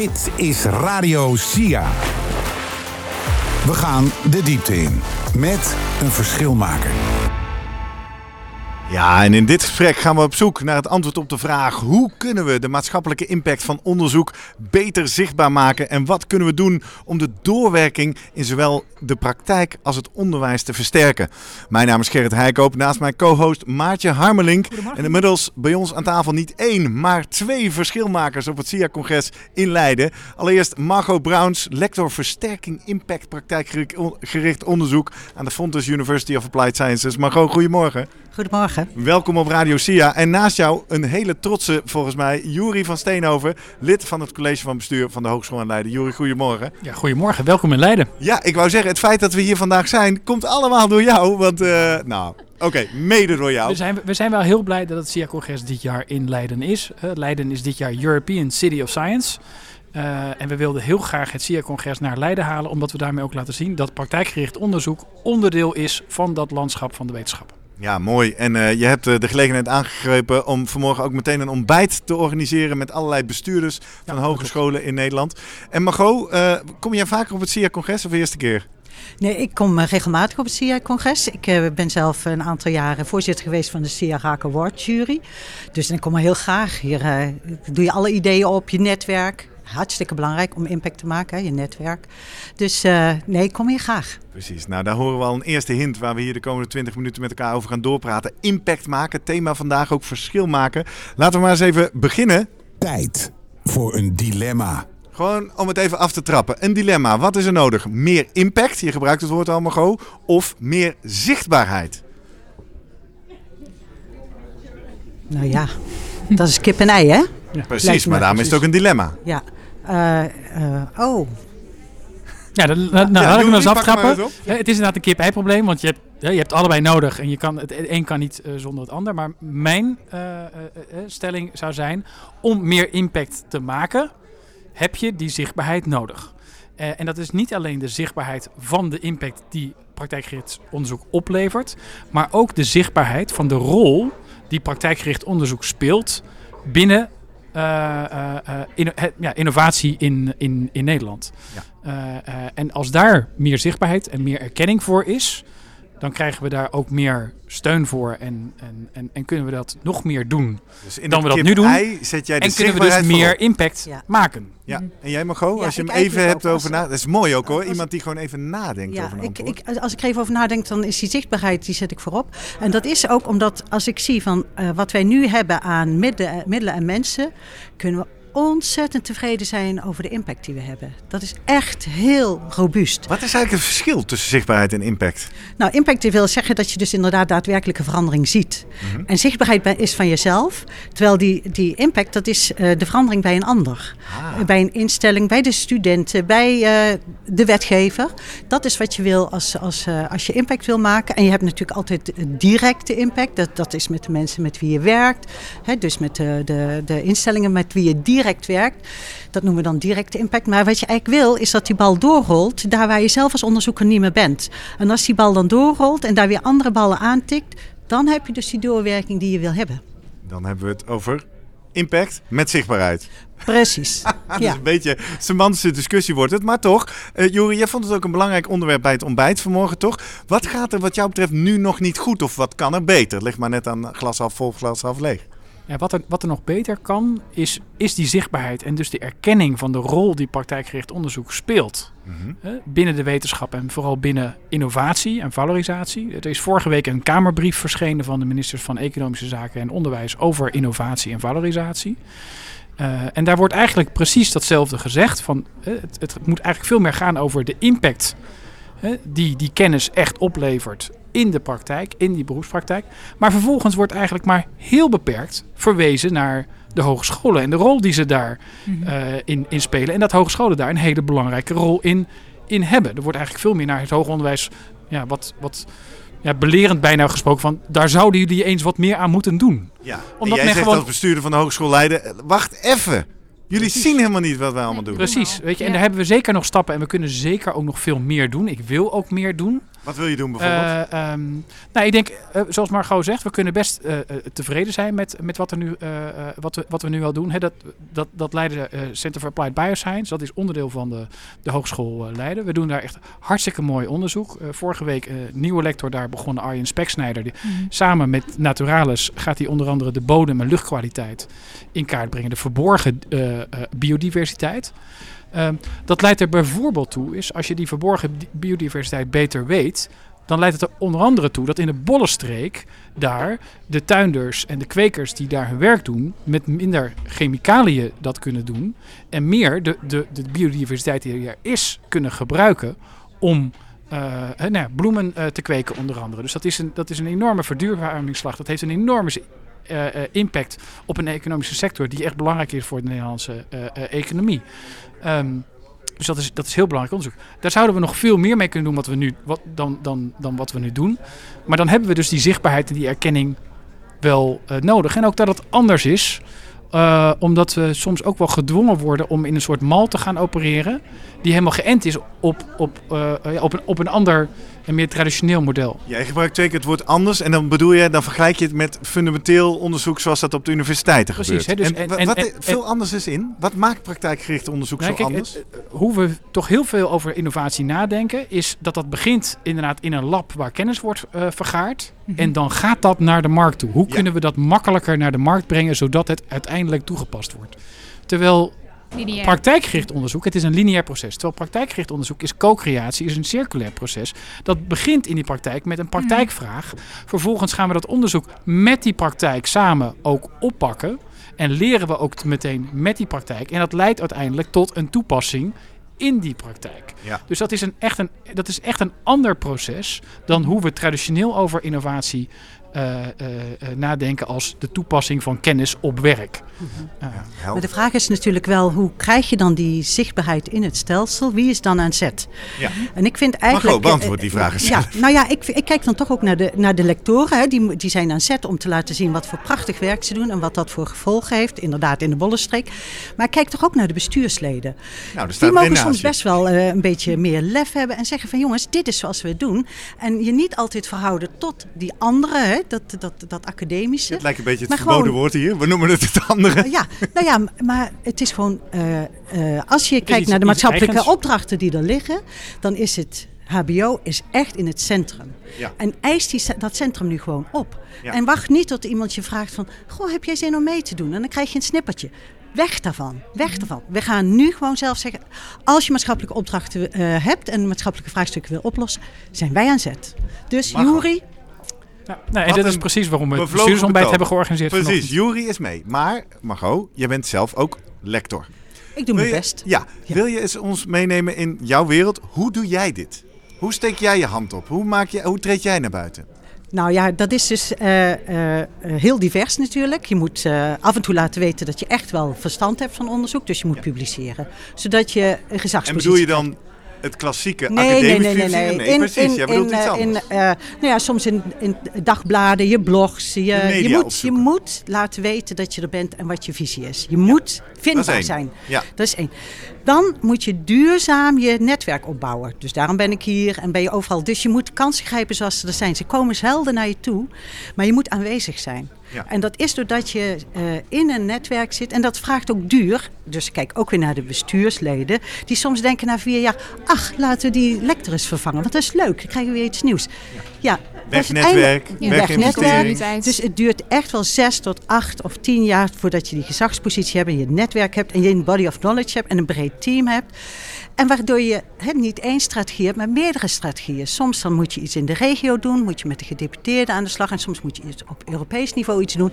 Dit is Radio SIA. We gaan de diepte in met een verschilmaker. Ja, en in dit gesprek gaan we op zoek naar het antwoord op de vraag: hoe kunnen we de maatschappelijke impact van onderzoek beter zichtbaar maken en wat kunnen we doen om de doorwerking in zowel de praktijk als het onderwijs te versterken? Mijn naam is Gerrit Heikoop, naast mijn co-host Maartje Harmelink. En inmiddels bij ons aan tafel niet één, maar twee verschilmakers op het SIA-congres in Leiden. Allereerst Margot Browns, lector versterking impact praktijkgericht onderzoek aan de Fontes University of Applied Sciences. Margot, goedemorgen. Goedemorgen. Welkom op Radio SIA. En naast jou een hele trotse, volgens mij, Jury van Steenhoven, lid van het college van bestuur van de Hogeschool in Leiden. Jury, goedemorgen. Ja, goedemorgen. Welkom in Leiden. Ja, ik wou zeggen, het feit dat we hier vandaag zijn, komt allemaal door jou. Want, uh, nou, oké, mede door jou. We zijn, we zijn wel heel blij dat het SIA-congres dit jaar in Leiden is. Uh, Leiden is dit jaar European City of Science. Uh, en we wilden heel graag het SIA-congres naar Leiden halen, omdat we daarmee ook laten zien dat praktijkgericht onderzoek onderdeel is van dat landschap van de wetenschap. Ja, mooi. En uh, je hebt uh, de gelegenheid aangegrepen om vanmorgen ook meteen een ontbijt te organiseren met allerlei bestuurders van ja, hogescholen in Nederland. En Margot, uh, kom jij vaker op het SIA-congres of de eerste keer? Nee, ik kom regelmatig op het SIA-congres. Ik ben zelf een aantal jaren voorzitter geweest van de SIA Raak Award jury. Dus ik kom heel graag. Hier doe je alle ideeën op, je netwerk hartstikke belangrijk om impact te maken, hè, je netwerk. Dus uh, nee, kom hier graag. Precies, nou daar horen we al een eerste hint waar we hier de komende 20 minuten met elkaar over gaan doorpraten. Impact maken, thema vandaag ook verschil maken. Laten we maar eens even beginnen. Tijd voor een dilemma. Gewoon om het even af te trappen. Een dilemma. Wat is er nodig? Meer impact, je gebruikt het woord allemaal go, of meer zichtbaarheid? Nou ja, dat is kip en ei, hè? Ja. Precies, maar daarom is het ook een dilemma. Ja. Uh, uh, oh. Ja, dan, nou, ja, laat ik hem eens aftrappen. Het is inderdaad een kip-ei-probleem, want je hebt, je hebt allebei nodig en je kan, het een kan niet uh, zonder het ander. Maar mijn stelling zou zijn, om meer impact te maken, heb je die zichtbaarheid nodig. en dat is niet alleen de zichtbaarheid van de impact die praktijkgericht onderzoek oplevert, maar ook de zichtbaarheid van de rol die praktijkgericht onderzoek speelt binnen uh, uh, inno ja, innovatie in, in, in Nederland. Ja. en als daar meer zichtbaarheid en meer erkenning voor is, dan krijgen we daar ook meer steun voor en, en, en, en kunnen we dat nog meer doen dus in dan we dat nu doen. Zet jij de en kunnen we dus meer impact ja. maken. Ja. En jij Margot, ja, als je hem even hebt over na, dat is mooi ook hoor. Iemand die gewoon even nadenkt ja, over een ik, ik, Als ik er even over nadenk, dan is die zichtbaarheid, die zet ik voorop. En dat is ook omdat als ik zie van uh, wat wij nu hebben aan middelen, middelen en mensen, kunnen we ontzettend tevreden zijn over de impact die we hebben. Dat is echt heel robuust. Wat is eigenlijk het verschil tussen zichtbaarheid en impact? Nou, impact wil zeggen dat je dus inderdaad daadwerkelijke verandering ziet. Mm -hmm. En zichtbaarheid is van jezelf. Terwijl die, die impact, dat is uh, de verandering bij een ander. Ah. Bij een instelling, bij de studenten, bij uh, de wetgever. Dat is wat je wil als, als, uh, als je impact wil maken. En je hebt natuurlijk altijd directe impact. Dat, dat is met de mensen met wie je werkt. Hè, dus met de, de, de instellingen met wie je direct direct werkt. Dat noemen we dan directe impact. Maar wat je eigenlijk wil, is dat die bal doorrolt daar waar je zelf als onderzoeker niet meer bent. En als die bal dan doorrolt en daar weer andere ballen aantikt, dan heb je dus die doorwerking die je wil hebben. Dan hebben we het over impact met zichtbaarheid. Precies. dat ja. is een beetje een semantische discussie wordt het. Maar toch, uh, Jori, jij vond het ook een belangrijk onderwerp bij het ontbijt vanmorgen, toch? Wat gaat er wat jou betreft nu nog niet goed of wat kan er beter? Leg maar net aan glas half vol, glas half leeg. Ja, wat, er, wat er nog beter kan, is, is die zichtbaarheid en dus de erkenning van de rol die praktijkgericht onderzoek speelt hè, binnen de wetenschap en vooral binnen innovatie en valorisatie. Er is vorige week een Kamerbrief verschenen van de ministers van Economische Zaken en Onderwijs over innovatie en valorisatie. Uh, en daar wordt eigenlijk precies datzelfde gezegd. Van, uh, het, het, moet eigenlijk veel meer gaan over de impact uh, die die kennis echt oplevert in de praktijk, in die beroepspraktijk. Maar vervolgens wordt eigenlijk maar heel beperkt verwezen naar de hogescholen en de rol die ze daarin mm -hmm. in, in spelen. En dat hogescholen daar een hele belangrijke rol in, in hebben. Er wordt eigenlijk veel meer naar het hoger onderwijs, ja, wat, wat ja, belerend bijna gesproken van, daar zouden jullie eens wat meer aan moeten doen. Ja, Omdat en jij zegt gewoon... als bestuurder van de hogeschool Leiden, wacht even. Jullie Precies. zien helemaal niet wat wij allemaal doen. Precies, weet je, en daar hebben we zeker nog stappen en we kunnen zeker ook nog veel meer doen. Ik wil ook meer doen. Wat wil je doen bijvoorbeeld? Uh, um, nou, ik denk, uh, zoals Margot zegt, we kunnen best uh, tevreden zijn met, met wat, er nu, wat, we, wat we nu al doen. He, dat, dat, dat Leiden Center for Applied Bioscience, dat is onderdeel van de, de Hogeschool Leiden. We doen daar echt hartstikke mooi onderzoek. vorige week nieuwe lector daar begonnen, Arjen Speksnijder. Die, mm. Samen met Naturalis gaat hij onder andere de bodem- en luchtkwaliteit in kaart brengen. De verborgen biodiversiteit. Um, dat leidt er bijvoorbeeld toe, is als je die verborgen biodiversiteit beter weet, dan leidt het er onder andere toe dat in de Bollenstreek daar de tuinders en de kwekers die daar hun werk doen, met minder chemicaliën dat kunnen doen en meer de, de, de biodiversiteit die er is kunnen gebruiken om uh, nou, bloemen uh, te kweken onder andere. Dus dat is een, dat is een enorme verduurzamingsslag. Dat heeft een enorme uh, impact op een economische sector die echt belangrijk is voor de Nederlandse economie. Um, dus dat is, dat is heel belangrijk onderzoek. Daar zouden we nog veel meer mee kunnen doen wat we nu, wat, dan, dan, dan wat we nu doen. Maar dan hebben we dus die zichtbaarheid en die erkenning wel nodig. En ook dat het anders is. Omdat we soms ook wel gedwongen worden om in een soort mal te gaan opereren. Die helemaal geënt is op, op, op, een, op een ander een meer traditioneel model. Jij gebruikt twee keer het woord anders en dan bedoel je, dan vergelijk je het met fundamenteel onderzoek zoals dat op de universiteiten Precies, gebeurt. Hè, dus, en, wat en, veel anders is in? Wat maakt praktijkgericht onderzoek nou, zo kijk, anders? hoe we toch heel veel over innovatie nadenken, is dat dat begint inderdaad in een lab waar kennis wordt uh, vergaard. Mm -hmm. En dan gaat dat naar de markt toe. Hoe ja. kunnen we dat makkelijker naar de markt brengen, zodat het uiteindelijk toegepast wordt? Terwijl Lineair. Praktijkgericht onderzoek, het is een lineair proces. Terwijl praktijkgericht onderzoek is co-creatie, is een circulair proces. Dat begint in die praktijk met een praktijkvraag. Vervolgens gaan we dat onderzoek met die praktijk samen ook oppakken. En leren we ook meteen met die praktijk. En dat leidt uiteindelijk tot een toepassing in die praktijk. Ja. Dus dat is, een, echt een, dat is echt een ander proces dan hoe we traditioneel over innovatie nadenken als de toepassing van kennis op werk. Ja, maar de vraag is natuurlijk wel, hoe krijg je dan die zichtbaarheid in het stelsel? Wie is dan aan zet? Ja. En ik vind eigenlijk... Mag ook beantwoord die vraag eens. Ja, nou ja, ik, ik kijk dan toch ook naar de, naar de lectoren. Hè. Die, die zijn aan zet om te laten zien wat voor prachtig werk ze doen en wat dat voor gevolgen heeft. Inderdaad, in de bollenstreek. Maar ik kijk toch ook naar de bestuursleden. Nou, staat die mogen soms best wel uh, een beetje meer lef hebben en zeggen van jongens, dit is zoals we het doen. En je niet altijd verhouden tot die anderen, hè, dat, dat, dat academische. Het lijkt een beetje het Maar verboden gewoon- woord hier. We noemen het het andere. Ja, nou ja, maar het is gewoon, eh, eh, als je kijkt iets- naar de maatschappelijke eigens. opdrachten die er liggen, dan is het HBO is echt in het centrum. Ja. En eist die, dat centrum nu gewoon op. Ja. En wacht niet tot iemand je vraagt van, goh, heb jij zin om mee te doen? En dan krijg je een snippertje. Weg daarvan, weg daarvan. We gaan nu gewoon zelf zeggen, als je maatschappelijke opdrachten eh, hebt en maatschappelijke vraagstukken wil oplossen, zijn wij aan zet. Dus Mag wel. Nee, en dat is precies waarom we het bestuursontbijt hebben georganiseerd. Precies. Jury is mee. Maar, Margot, jij bent zelf ook lector. ik doe mijn je- best. Ja. Ja. Wil je eens ons meenemen in jouw wereld? Hoe doe jij dit? Hoe steek jij je hand op? Hoe, maak je, hoe treed jij naar buiten? Nou ja, dat is dus eh, eh, heel divers natuurlijk. Je moet eh, af en toe laten weten dat je echt wel verstand hebt van onderzoek. Dus je moet publiceren. Zodat je een En gezagspositie bedoel je dan het klassieke Nee, nee, academisch nee, nee, nee. Nee, precies. Jij bedoelt in, iets eh, anders. in, eh, nou ja, soms in, in dagbladen, je blogs. Je, je, moet, je moet laten weten dat je er bent en wat je visie is. Je moet vindbaar zijn. Ja. Dat is één. Dan moet je duurzaam je netwerk opbouwen. Dus daarom ben ik hier en ben je overal. Dus je moet kansen grijpen zoals ze er zijn. Ze komen zelden naar je toe, maar je moet aanwezig zijn. Ja. En dat is doordat je eh, in een netwerk zit. En dat vraagt ook duur. Dus kijk ook weer naar de bestuursleden. Die soms denken na vier jaar... ach, laten we die lector eens vervangen. Want dat is leuk. Dan krijgen we weer iets nieuws. Ja, Wegnetwerk, wegnetwerk. Dus het duurt echt wel zes tot acht of tien jaar... voordat je die gezagspositie hebt en je netwerk hebt... en je een body of knowledge hebt en een breed team hebt. En waardoor je niet één strategie hebt, maar meerdere strategieën. Soms dan moet je iets in de regio doen, moet je met de gedeputeerden aan de slag... en soms moet je iets op Europees niveau iets doen.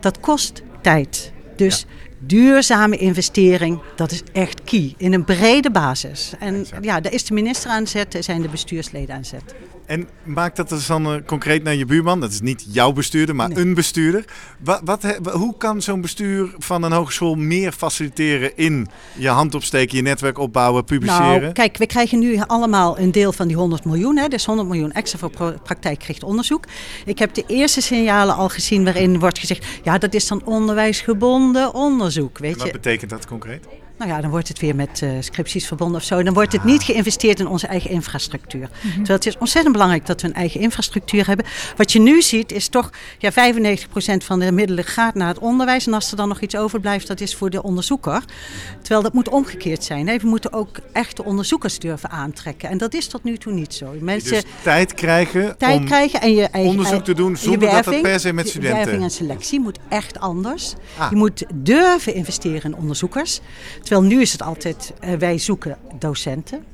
Dat kost tijd. Dus duurzame investering, dat is echt key. In een brede basis. En Exact. ja, daar is de minister aan zet, zijn de bestuursleden aan zet. En maak dat dus dan eh, concreet naar je buurman. Dat is niet jouw bestuurder, maar Nee. een bestuurder. Wat, wat, hoe kan zo'n bestuur van een hogeschool meer faciliteren in je hand opsteken, je netwerk opbouwen, publiceren? Nou, kijk, we krijgen nu allemaal een deel van die 100 miljoen. Hè, dus 100 miljoen extra voor praktijkgericht onderzoek. Ik heb de eerste signalen al gezien waarin wordt gezegd... ja, dat is dan onderwijsgebonden onderzoek, weet Wat je. betekent dat concreet? Nou ja, dan wordt het weer met uh, scripties verbonden of zo. Dan wordt het niet geïnvesteerd in onze eigen infrastructuur. Terwijl het is ontzettend belangrijk dat we een eigen infrastructuur hebben. Wat je nu ziet is toch, ja, 95% van de middelen gaat naar het onderwijs. En als er dan nog iets overblijft, dat is voor de onderzoeker. Terwijl dat moet omgekeerd zijn. Hè. We moeten ook echte onderzoekers durven aantrekken. En dat is tot nu toe niet zo. Mensen dus tijd krijgen tijd om krijgen en je eigen, onderzoek te doen zonder werving, dat het per se met studenten... Je werving en selectie moet echt anders. Ah. Je moet durven investeren in onderzoekers. Terwijl nu is het altijd, uh, wij zoeken docenten.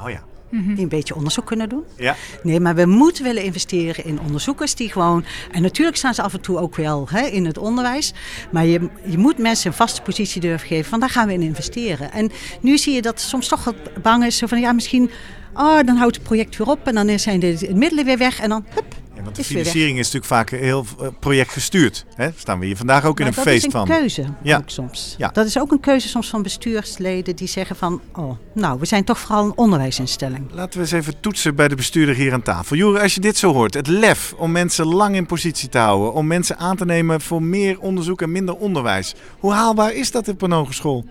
Oh ja. Die een beetje onderzoek kunnen doen. Ja. Nee, maar we moeten willen investeren in onderzoekers die gewoon. En natuurlijk staan ze af en toe ook wel hè, in het onderwijs. Maar je, je moet mensen een vaste positie durven geven. Van daar gaan we in investeren. En nu zie je dat soms toch wat bang is. Zo van ja, misschien. Oh, dan houdt het project weer op. En dan zijn de middelen weer weg. En dan hup, want de financiering is natuurlijk vaak heel uh, projectgestuurd. Hè? Staan we hier vandaag ook in een feest van. Dat is een keuze ja. ook soms. Ja. Dat is ook een keuze soms van bestuursleden die zeggen van... oh, nou, we zijn toch vooral een onderwijsinstelling. Laten we eens even toetsen bij de bestuurder hier aan tafel. Joeri, als je dit zo hoort, het lef om mensen lang in positie te houden... om mensen aan te nemen voor meer onderzoek en minder onderwijs. Hoe haalbaar is dat op een hogeschool?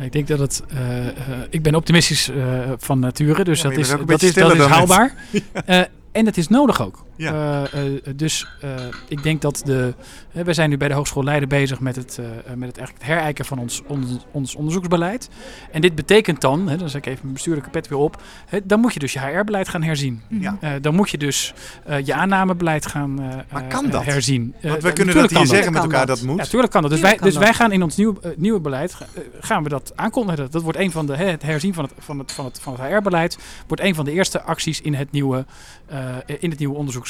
Ik denk dat het. Uh, uh, ik ben optimistisch uh, van nature, dus dat, is, dat, is, dat is haalbaar. ja. En het is nodig ook. Ja. Uh, uh, dus uh, ik denk dat de. wij zijn nu bij de Hogeschool Leiden bezig met het, met het, eigenlijk het herijken van ons, ons onderzoeksbeleid. En dit betekent dan, hè, dan zet ik even mijn bestuurlijke pet weer op. Hè, dan moet je dus je HR-beleid gaan herzien. Ja. dan moet je dus je aannamebeleid gaan maar kan dat? herzien. Want we kunnen dat hier zeggen met elkaar dat, dat moet. Ja, natuurlijk kan dat. Dus, wij, dus wij gaan in ons nieuw, nieuwe beleid gaan we dat aankondigen. Dat wordt een van de. Hè, het herzien van het, van het, van het, van het HR-beleid wordt een van de eerste acties in het nieuwe, in het nieuwe onderzoeks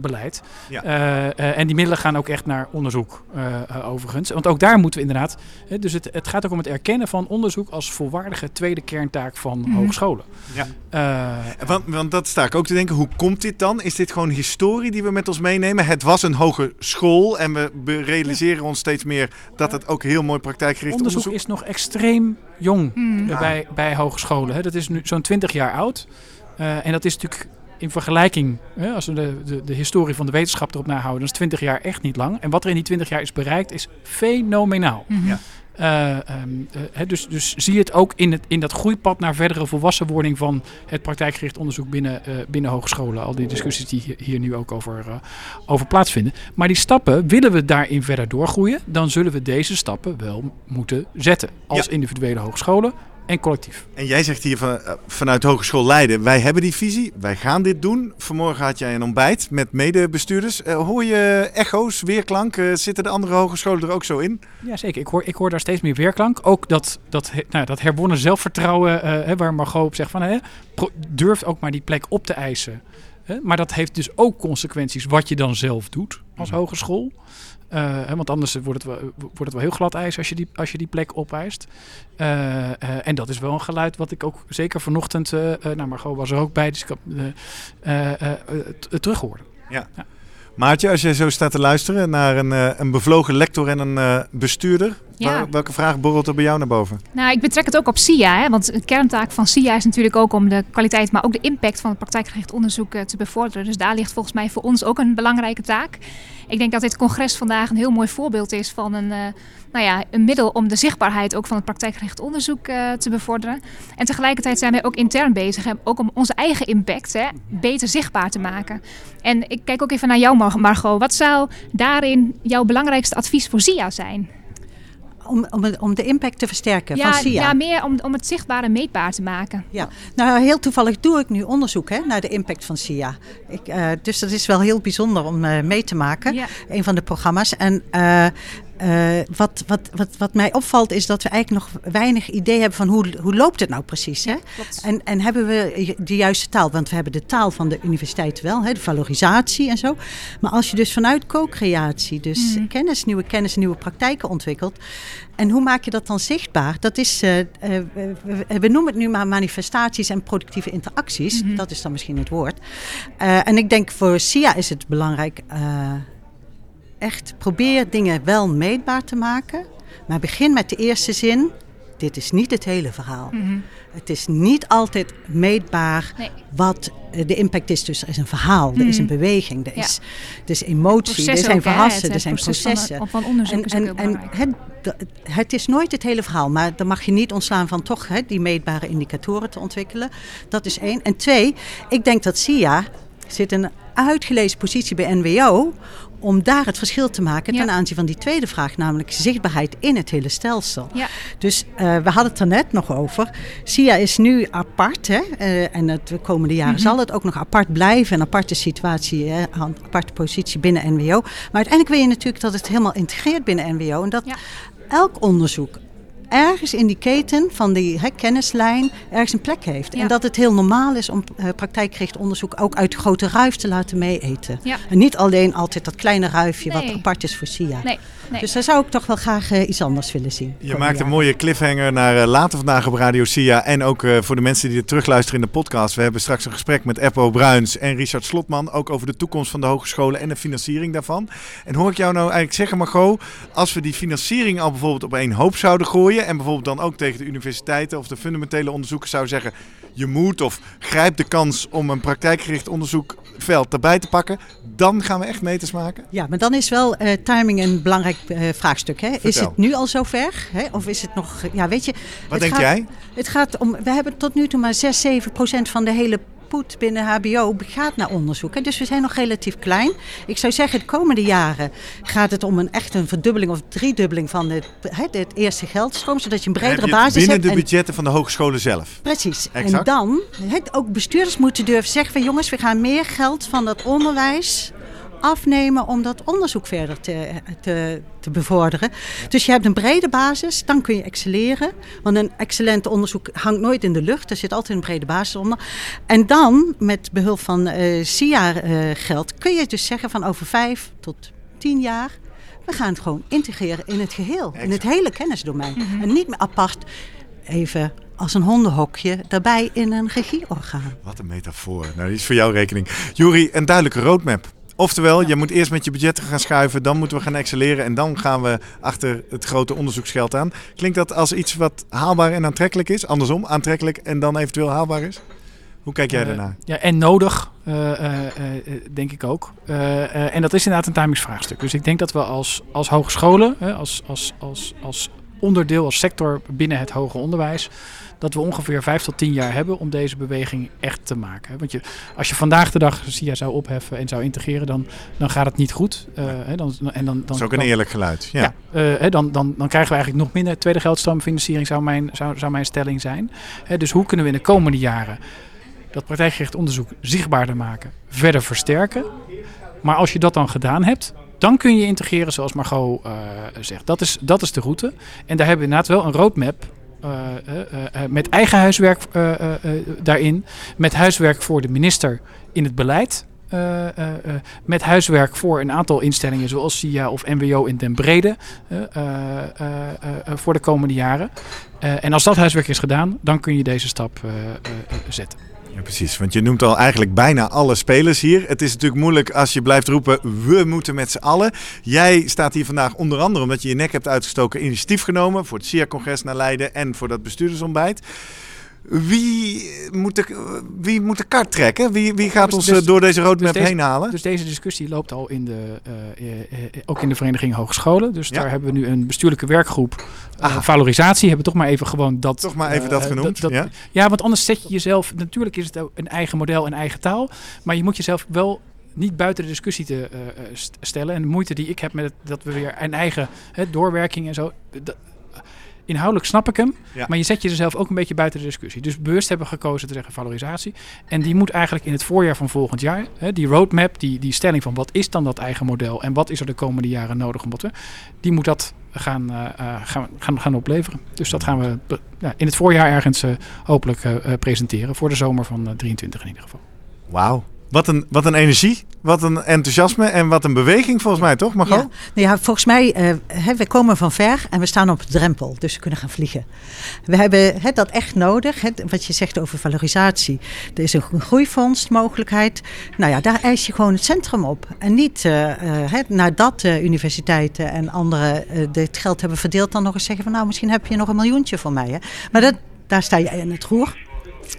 beleid. Ja. Eh, eh, en die middelen gaan ook echt naar onderzoek, eh, overigens. Want ook daar moeten we inderdaad. Dus het, het gaat ook om het erkennen van onderzoek als volwaardige tweede kerntaak van mm. hogescholen. Ja. want, want dat sta ik ook te denken. Hoe komt dit dan? Is dit gewoon historie die we met ons meenemen? Het was een hogeschool en we realiseren ons steeds meer dat het ook heel mooi praktijkgericht onderzoek, onderzoek is nog extreem jong mm. bij, bij hogescholen. Hè. Dat is nu zo'n 20 jaar oud. en dat is natuurlijk in vergelijking, hè, als we de, de, de, historie van de wetenschap erop nahouden, dan is 20 jaar echt niet lang. En wat er in die 20 jaar is bereikt, is fenomenaal. Mhm. ja. Uh, um, uh, dus, dus zie het ook in, het, in dat groeipad naar verdere volwassenwording van het praktijkgericht onderzoek binnen, uh, binnen hogescholen. Al die discussies die hier nu ook over, over plaatsvinden. Maar die stappen, willen we daarin verder doorgroeien, dan zullen we deze stappen wel moeten zetten. Als individuele hogescholen, en collectief. En jij zegt hier van, uh, vanuit Hogeschool Leiden, wij hebben die visie, wij gaan dit doen. Vanmorgen had jij een ontbijt met medebestuurders. Uh, hoor je echo's, weerklank? Uh, zitten de andere hogescholen er ook zo in? Jazeker, ik hoor, ik hoor daar steeds meer weerklank. Ook dat, dat, nou, dat herwonnen zelfvertrouwen, waar Margot op zegt van, hè, durf ook maar die plek op te eisen. Maar dat heeft dus ook consequenties wat je dan zelf doet als mhm. hogeschool. Uh, want anders wordt het, wel, wordt het wel heel glad ijs als je die, als je die plek opeist. Uh, uh, en dat is wel een geluid wat ik ook zeker vanochtend, nou Margot was er ook bij, dus ik heb. Ja. ja. Maartje, als jij zo staat te luisteren naar een, een bevlogen lector en een bestuurder, ja. welke vraag borrelt er bij jou naar boven? Nou, ik betrek het ook op SIA. Hè, want de kerntaak van SIA is natuurlijk ook om de kwaliteit, maar ook de impact van het praktijkgericht onderzoek te bevorderen. Dus daar ligt volgens mij voor ons ook een belangrijke taak. Ik denk dat dit congres vandaag een heel mooi voorbeeld is van een, nou ja, een middel om de zichtbaarheid ook van het praktijkgericht onderzoek uh, te bevorderen. En tegelijkertijd zijn wij ook intern bezig, hè, ook om onze eigen impact hè, beter zichtbaar te maken. En ik kijk ook even naar jou, Margot. Wat zou daarin jouw belangrijkste advies voor SIA zijn? om, om, om de impact te versterken ja, van SIA? Ja, meer om, om het zichtbaar en meetbaar te maken. Ja, nou heel toevallig doe ik nu onderzoek hè, naar de impact van SIA. Ik, uh, dus dat is wel heel bijzonder om uh, mee te maken. Ja. Een van de programma's. En uh, uh, wat, wat, wat, wat mij opvalt is dat we eigenlijk nog weinig idee hebben van hoe, hoe loopt het nou precies. Hè? en, en hebben we de juiste taal? Want we hebben de taal van de universiteit wel, hè, de valorisatie en zo. Maar als je dus vanuit co-creatie, dus mm. kennis, nieuwe kennis, nieuwe praktijken ontwikkelt. En hoe maak je dat dan zichtbaar? Dat is, uh, uh, we, we, noemen het nu maar manifestaties en productieve interacties. Mm -hmm. Dat is dan misschien het woord. en ik denk voor SIA is het belangrijk echt probeer dingen wel meetbaar te maken. Maar begin met de eerste zin. dit is niet het hele verhaal. Mhm. Het is niet altijd meetbaar Nee. wat eh, de impact is. Dus er is een verhaal, er is een Mhm. beweging, er Ja. is, er is emotie, er zijn verrassen, er zijn van- processen. Van, onderzoek En, en, het, het is nooit het hele verhaal, maar dan mag je niet ontslaan van toch hè, die meetbare indicatoren te ontwikkelen. Dat is één. En twee, ik denk dat SIA zit in een uitgelezen positie bij NWO om daar het verschil te maken Ja. ten aanzien van die tweede vraag, namelijk zichtbaarheid in het hele stelsel. Ja. Dus eh, we hadden het er net nog over. SIA is nu apart hè, eh, en het de komende jaren Mhm. zal het ook nog apart blijven. Een aparte situatie, hè, een aparte positie binnen NWO. Maar uiteindelijk wil je natuurlijk dat het helemaal integreert binnen NWO. En dat Ja. elk onderzoek ergens in die keten van die hè, kennislijn ergens een plek heeft. Ja. En dat het heel normaal is om eh, praktijkgericht onderzoek ook uit de grote ruif te laten meeeten. Ja. En niet alleen altijd dat kleine ruifje wat apart is voor SIA. Nee, nee. Dus daar zou ik toch wel graag eh, iets anders willen zien. Je maakt een mooie cliffhanger naar eh, later vandaag op Radio Sia. En ook eh, voor de mensen die het terugluisteren in de podcast. We hebben straks een gesprek met Eppo Bruins en Richard Slotman. Ook over de toekomst van de hogescholen en de financiering daarvan. En hoor ik jou nou eigenlijk zeggen, Margot. Als we die financiering al bijvoorbeeld op één hoop zouden gooien. En bijvoorbeeld dan ook tegen de universiteiten of de fundamentele onderzoekers zouden zeggen. Je moet of grijp de kans om een praktijkgericht onderzoekveld erbij te pakken. Dan gaan we echt meters maken. Ja, maar dan is wel eh, timing een belangrijk eh, vraagstuk. Hè? Is het nu al zover? Hè? Of is het nog... Ja, weet je... Wat denk gaat- jij? Het gaat om... We hebben tot nu toe maar 6, 7 procent van de hele binnen HBO gaat naar onderzoek. Dus we zijn nog relatief klein. Ik zou zeggen, de komende jaren gaat het om een echt een verdubbeling of driedubbeling van het, het eerste geldstroom. Zodat je een bredere je basis binnen hebt. de en- budgetten van de hogescholen zelf. Precies. Exact. En dan het, ook bestuurders moeten durven zeggen van jongens, we gaan meer geld van dat onderwijs afnemen om dat onderzoek verder te, te, te bevorderen. Dus je hebt een brede basis, dan kun je excelleren. Want een excellent onderzoek hangt nooit in de lucht. Er zit altijd een brede basis onder. En dan, met behulp van eh SIA-geld, kun je dus zeggen van over vijf tot tien jaar... we gaan het gewoon integreren in het geheel. In het hele kennisdomein. En niet meer apart even als een hondenhokje daarbij in een regieorgaan. Wat een metafoor. Nou, die is voor jouw rekening. Jury, een duidelijke roadmap. Oftewel, je moet eerst met je budgetten gaan schuiven, dan moeten we gaan excelleren en dan gaan we achter het grote onderzoeksgeld aan. Klinkt dat als iets wat haalbaar en aantrekkelijk is? Andersom, aantrekkelijk en dan eventueel haalbaar is? Hoe kijk jij Eh, daarnaar? Ja, en nodig, eh, eh, denk ik ook. En dat is inderdaad een timingsvraagstuk. Dus ik denk dat we als, als hogescholen, als, als, als, als onderdeel, als sector binnen het hoger onderwijs, dat we ongeveer vijf tot tien jaar hebben om deze beweging echt te maken. Want je, als je vandaag de dag SIA zou opheffen en zou integreren, dan, dan gaat het niet goed. Hè, dan, en dan, dan, Dat is ook een eerlijk geluid. Ja. ja, eh, dan, dan, dan krijgen we eigenlijk nog minder tweede geldstroomfinanciering, zou mijn, zou, zou mijn stelling zijn. Hè, dus hoe kunnen we in de komende jaren dat praktijkgericht onderzoek zichtbaarder maken, verder versterken? Maar als je dat dan gedaan hebt, dan kun je integreren zoals Margot eh, zegt. Dat is, dat is de route. En daar hebben we inderdaad wel een roadmap met eigen huiswerk eh, eh, eh, daarin. Met huiswerk voor de minister in het beleid. eh, eh, eh, met huiswerk voor een aantal instellingen zoals SIA of MWO in den brede eh, eh, eh, eh, voor de komende jaren. Eh, en als dat huiswerk is gedaan, dan kun je deze stap eh, eh, eh, zetten. Ja, precies. Want je noemt al eigenlijk bijna alle spelers hier. Het is natuurlijk moeilijk als je blijft roepen, we moeten met z'n allen. Jij staat hier vandaag onder andere omdat je je nek hebt uitgestoken, initiatief genomen voor het SIA-congres naar Leiden en voor dat bestuurdersontbijt. Wie moet de, wie moet de kart trekken? Wie, wie gaat Dus- ons dus- eh, door deze roadmap dus deze- heen halen? Dus deze discussie loopt al in de, eh, eh, ook in de Vereniging Hogescholen. Dus Ja. daar hebben we nu een bestuurlijke werkgroep. Aha. valorisatie hebben we toch maar even gewoon dat. Toch maar even dat genoemd, ja. ja, want anders zet je jezelf. Natuurlijk is het een eigen model, een eigen taal. Maar je moet jezelf wel niet buiten de discussie te st- stellen. En de moeite die ik heb met het, dat we weer een eigen hè, doorwerking en zo. Inhoudelijk snap ik hem. Ja. Maar je zet jezelf ook een beetje buiten de discussie. Dus bewust hebben we gekozen te zeggen valorisatie. En die moet eigenlijk in het voorjaar van volgend jaar. Hè, die roadmap, die, die stelling van wat is dan dat eigen model. En wat is er de komende jaren nodig om wat we. Die moet dat gaan, eh, eh, gaan, gaan, gaan opleveren. Dus dat gaan we ja, in het voorjaar ergens eh, hopelijk presenteren. Voor de zomer van eh, 23 in ieder geval. Wauw. Wat een, wat een energie, wat een enthousiasme en wat een beweging volgens mij, toch Margot? Ja, nou ja, volgens mij, uh, hè, we komen van ver en we staan op drempel, dus we kunnen gaan vliegen. We hebben dat echt nodig, wat je zegt over valorisatie. Er is een groeifonds mogelijkheid. Nou ja, daar eis je gewoon het centrum op. En niet uh, hè, nadat de universiteiten en anderen dit geld hebben verdeeld, dan nog eens zeggen van nou, misschien heb je nog een miljoentje voor mij. Maar dat, daar sta je in het roer.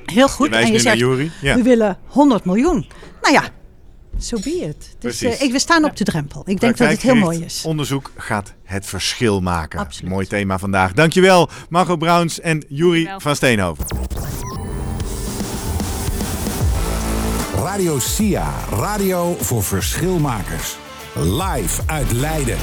Heel goed. Je en je zegt, ja. we willen 100 miljoen. Nou ja, zo so be it. Dus uh, ik, we staan op de drempel. Ik denk dat het heel mooi is. Onderzoek gaat het verschil maken. Absoluut. Mooi thema vandaag. Dankjewel Margot Browns en Jury van Steenhoven. Radio SIA. Radio voor verschilmakers. Live uit Leiden.